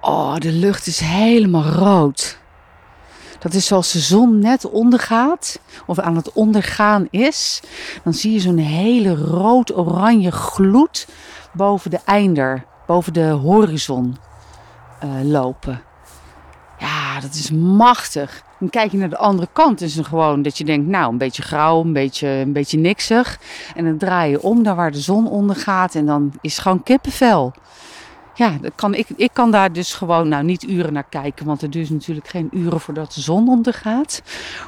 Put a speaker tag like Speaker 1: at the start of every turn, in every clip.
Speaker 1: Oh, de lucht is helemaal rood. Dat is zoals de zon net ondergaat, of aan het ondergaan is. Dan zie je zo'n hele rood-oranje gloed boven de einder, boven de horizon uh, lopen. Ja, dat is machtig. Dan kijk je naar de andere kant. is het gewoon dat je denkt, nou, een beetje grauw, een beetje, een beetje niksig. En dan draai je om daar waar de zon ondergaat. En dan is het gewoon kippenvel ja, dat kan, ik, ik kan daar dus gewoon, nou niet uren naar kijken, want het duurt natuurlijk geen uren voordat de zon ondergaat.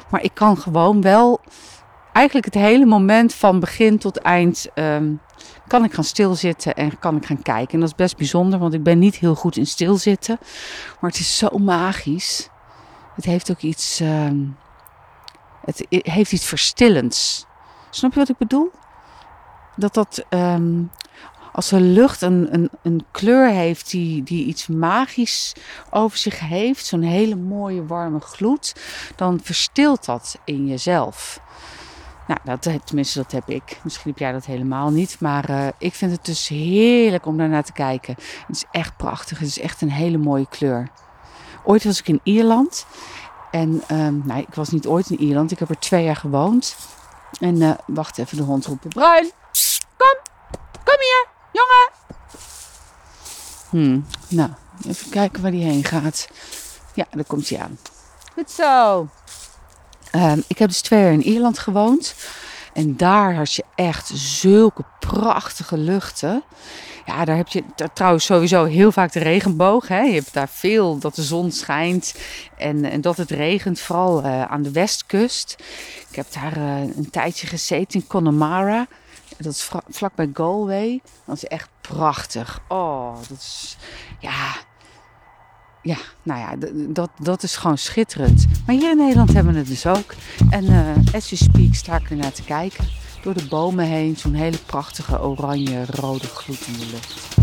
Speaker 1: Maar ik kan gewoon wel eigenlijk het hele moment van begin tot eind ehm, kan ik gaan stilzitten en kan ik gaan kijken. En dat is best bijzonder, want ik ben niet heel goed in stilzitten. Maar het is zo magisch. Het heeft ook iets, ehm, het heeft iets verstillends. Snap je wat ik bedoel? Dat dat ehm, als de lucht een, een, een kleur heeft die, die iets magisch over zich heeft, zo'n hele mooie warme gloed, dan verstilt dat in jezelf. Nou, dat, tenminste, dat heb ik. Misschien heb jij dat helemaal niet. Maar uh, ik vind het dus heerlijk om daarnaar te kijken. Het is echt prachtig. Het is echt een hele mooie kleur. Ooit was ik in Ierland. En nou, ik was niet ooit in Ierland. Ik heb er twee jaar gewoond. En uh, wacht even, de hond roepen. Bruin, kom, kom hier. Jongen! Hmm, nou, even kijken waar die heen gaat. Ja, daar komt hij aan. Goed zo. Um, ik heb dus twee jaar in Ierland gewoond. En daar had je echt zulke prachtige luchten. Ja, daar heb je trouwens sowieso heel vaak de regenboog. Hè. Je hebt daar veel dat de zon schijnt en, en dat het regent, vooral uh, aan de westkust. Ik heb daar uh, een tijdje gezeten in Connemara. Dat is vlakbij Galway. Dat is echt prachtig. Oh, dat is. Ja. Ja, nou ja, dat, dat is gewoon schitterend. Maar hier in Nederland hebben we het dus ook. En uh, as you speak sta ik er naar te kijken. Door de bomen heen. Zo'n hele prachtige oranje-rode gloed in de lucht.